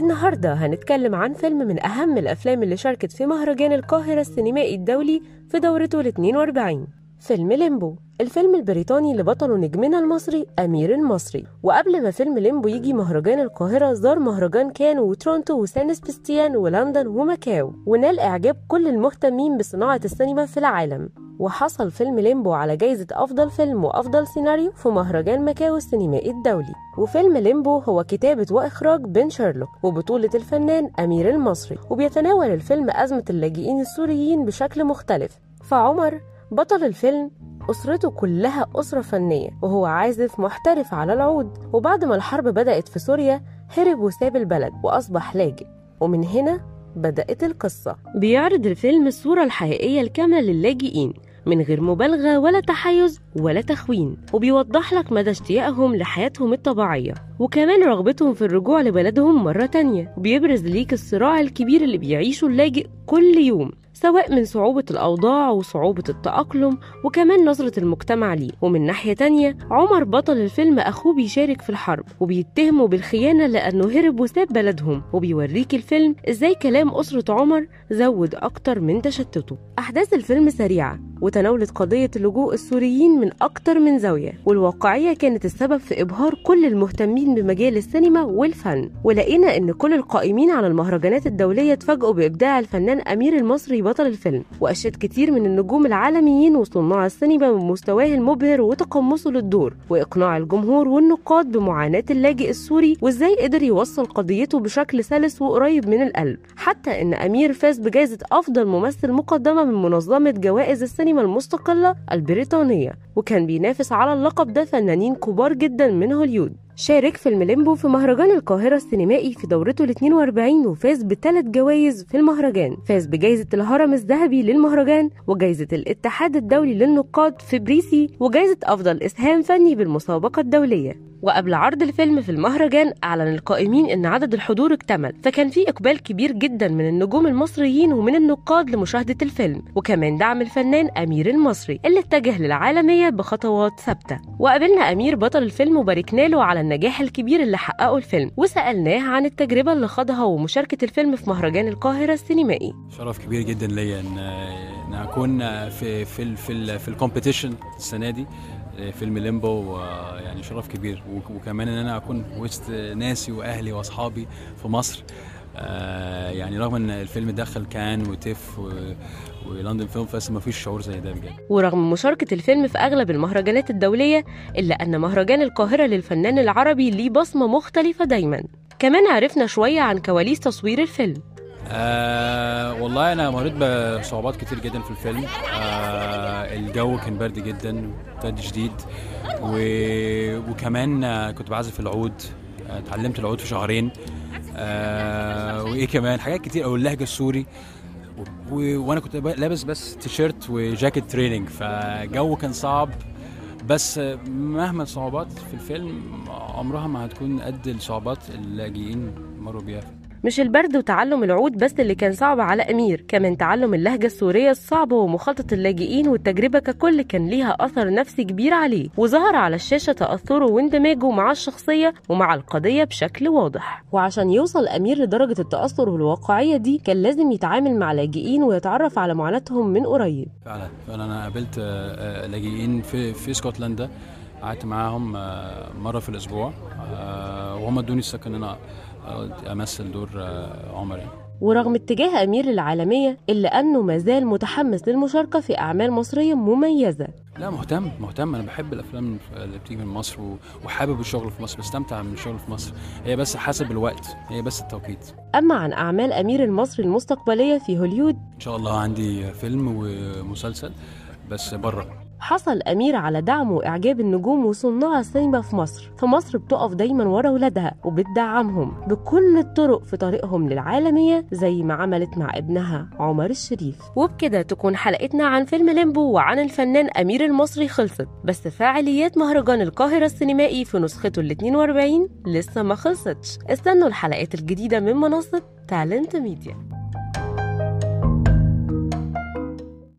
النهاردة هنتكلم عن فيلم من أهم الأفلام اللي شاركت في مهرجان القاهرة السينمائي الدولي في دورته ال 42 فيلم ليمبو الفيلم البريطاني اللي بطله نجمنا المصري أمير المصري. وقبل ما فيلم ليمبو يجي مهرجان القاهرة زار مهرجان كان وتورونتو وسان سبستيان ولندن وماكاو. ونال إعجاب كل المهتمين بصناعة السينما في العالم. وحصل فيلم ليمبو على جايزة أفضل فيلم وأفضل سيناريو في مهرجان ماكاو السينمائي الدولي. وفيلم ليمبو هو كتابة وإخراج بن شاروك وبطولة الفنان أمير المصري وبيتناول الفيلم أزمة اللاجئين السوريين بشكل مختلف. فعمر بطل الفيلم أسرته كلها أسرة فنية وهو عازف محترف على العود. وبعد ما الحرب بدأت في سوريا هرب وساب البلد وأصبح لاجئ. ومن هنا بدأت القصة. بيعرض الفيلم الصورة الحقيقية الكاملة للاجئين. من غير مبالغة ولا تحيز ولا تخوين وبيوضح لك مدى اشتياقهم لحياتهم الطبيعية. وكمان رغبتهم في الرجوع لبلدهم مرة تانية. وبيبرز ليك الصراع الكبير اللي بيعيشه اللاجئ كل يوم. سواء من صعوبة الأوضاع وصعوبة التأقلم وكمان نظرة المجتمع ليه. ومن ناحية تانية عمر بطل الفيلم أخوه بيشارك في الحرب وبيتهمه بالخيانة لأنه هرب وساب بلدهم. وبيوريك الفيلم إزاي كلام أسرة عمر زود أكتر من تشتته. أحداث الفيلم سريعة وتناولت قضية اللجوء السوريين من أكتر من زاوية والواقعية كانت السبب في إبهار كل المهتمين بمجال السينما والفن. ولقينا إن كل القائمين على المهرجانات الدولية اتفاجئوا بإبداع الفنان أمير المصري بطل الفيلم وأشاد كتير من النجوم العالميين وصناع السينما من مستواه المبهر وتقمصه للدور وإقناع الجمهور والنقاد بمعاناة اللاجئ السوري وإزاي قدر يوصل قضيته بشكل سلس وقريب من القلب. حتى إن أمير فاز بجائزة أفضل ممثل مقدمة من منظمة جوائز السينما المستقلة البريطانية وكان بينافس على اللقب ده فنانين كبار جدا من هوليود. شارك فيلم ليمبو في مهرجان القاهرة السينمائي في دورته ال 42 وفاز بثلاث جوائز في المهرجان. فاز بجائزة الهرم الذهبي للمهرجان وجائزة الاتحاد الدولي للنقاد فيبريسي وجائزة أفضل إسهام فني بالمسابقة الدولية. وقبل عرض الفيلم في المهرجان أعلن القائمين إن عدد الحضور اكتمل فكان في إقبال كبير جدا من النجوم المصريين ومن النقاد لمشاهدة الفيلم وكمان دعم الفنان أمير المصري اللي اتجه للعالمية بخطوات ثابتة. وقابلنا أمير بطل الفيلم وباركنا له على النجاح الكبير اللي حققه الفيلم وسألناه عن التجربة اللي خاضها ومشاركة الفيلم في مهرجان القاهرة السينمائي. شرف كبير جدا ليا ان أكون في في في في ال competition السنة دي. فيلم ليمبو يعني شرف كبير. وكمان إن أنا أكون وسط ناسي وأهلي وأصحابي في مصر. يعني رغم إن الفيلم دخل كان و TIFF و... ولندن فيلم فيست ما فيش شعور زي ده بجد. ورغم مشاركة الفيلم في أغلب المهرجانات الدولية إلا أن مهرجان القاهرة للفنان العربي ليه بصمة مختلفة دايما. كمان عرفنا شوية عن كواليس تصوير الفيلم. آه والله أنا مريت بصعوبات كتير جدا في الفيلم. آه الجو كان برد جدا برد شديد. و... وكمان كنت بعزف العود. اتعلمت العود في شهرين. آه وإيه كمان؟ حاجات كتير أو اللهجة السوري. و... وأنا كنت لابس بس تيشيرت وجاكيت تريننج. فالجو كان صعب. بس مهما الصعوبات في الفيلم عمرها ما هتكون قد الصعوبات اللاجئين مروا بيها. مش البرد وتعلم العود بس اللي كان صعب على أمير كمان تعلم اللهجة السورية الصعبة ومخالطة اللاجئين والتجربة ككل كان ليها أثر نفسي كبير عليه وظهر على الشاشة تأثره واندماجه مع الشخصية ومع القضية بشكل واضح. وعشان يوصل أمير لدرجة التأثر والواقعية دي كان لازم يتعامل مع لاجئين ويتعرف على معاناتهم من قريب. فعلا فعلا. أنا قابلت لاجئين في في اسكتلندا. قعدت معاهم مرة في الأسبوع. وهم ادوني الثقة إن أنا امثل دور عمر يعني. ورغم اتجاه أمير للعالمية إلا أنه ما زال متحمس للمشاركة في أعمال مصرية مميزة. لا مهتم مهتم. أنا بحب الأفلام اللي بتيجي من مصر وحابب الشغل في مصر بستمتع من الشغل في مصر. هي بس حسب الوقت هي بس التوقيت. أما عن أعمال أمير المصري المستقبلية في هوليود إن شاء الله عندي فيلم ومسلسل بس بره. حصل أمير على دعم وإعجاب النجوم وصناع السينما في مصر فمصر بتقف دايما ورا ولادها وبتدعمهم بكل الطرق في طريقهم للعالمية زي ما عملت مع ابنها عمر الشريف. وبكده تكون حلقتنا عن فيلم ليمبو وعن الفنان أمير المصري خلصت بس فعاليات مهرجان القاهرة السينمائي في نسخته ال 42 لسه ما خلصتش. استنوا الحلقات الجديدة من منصة تالنت ميديا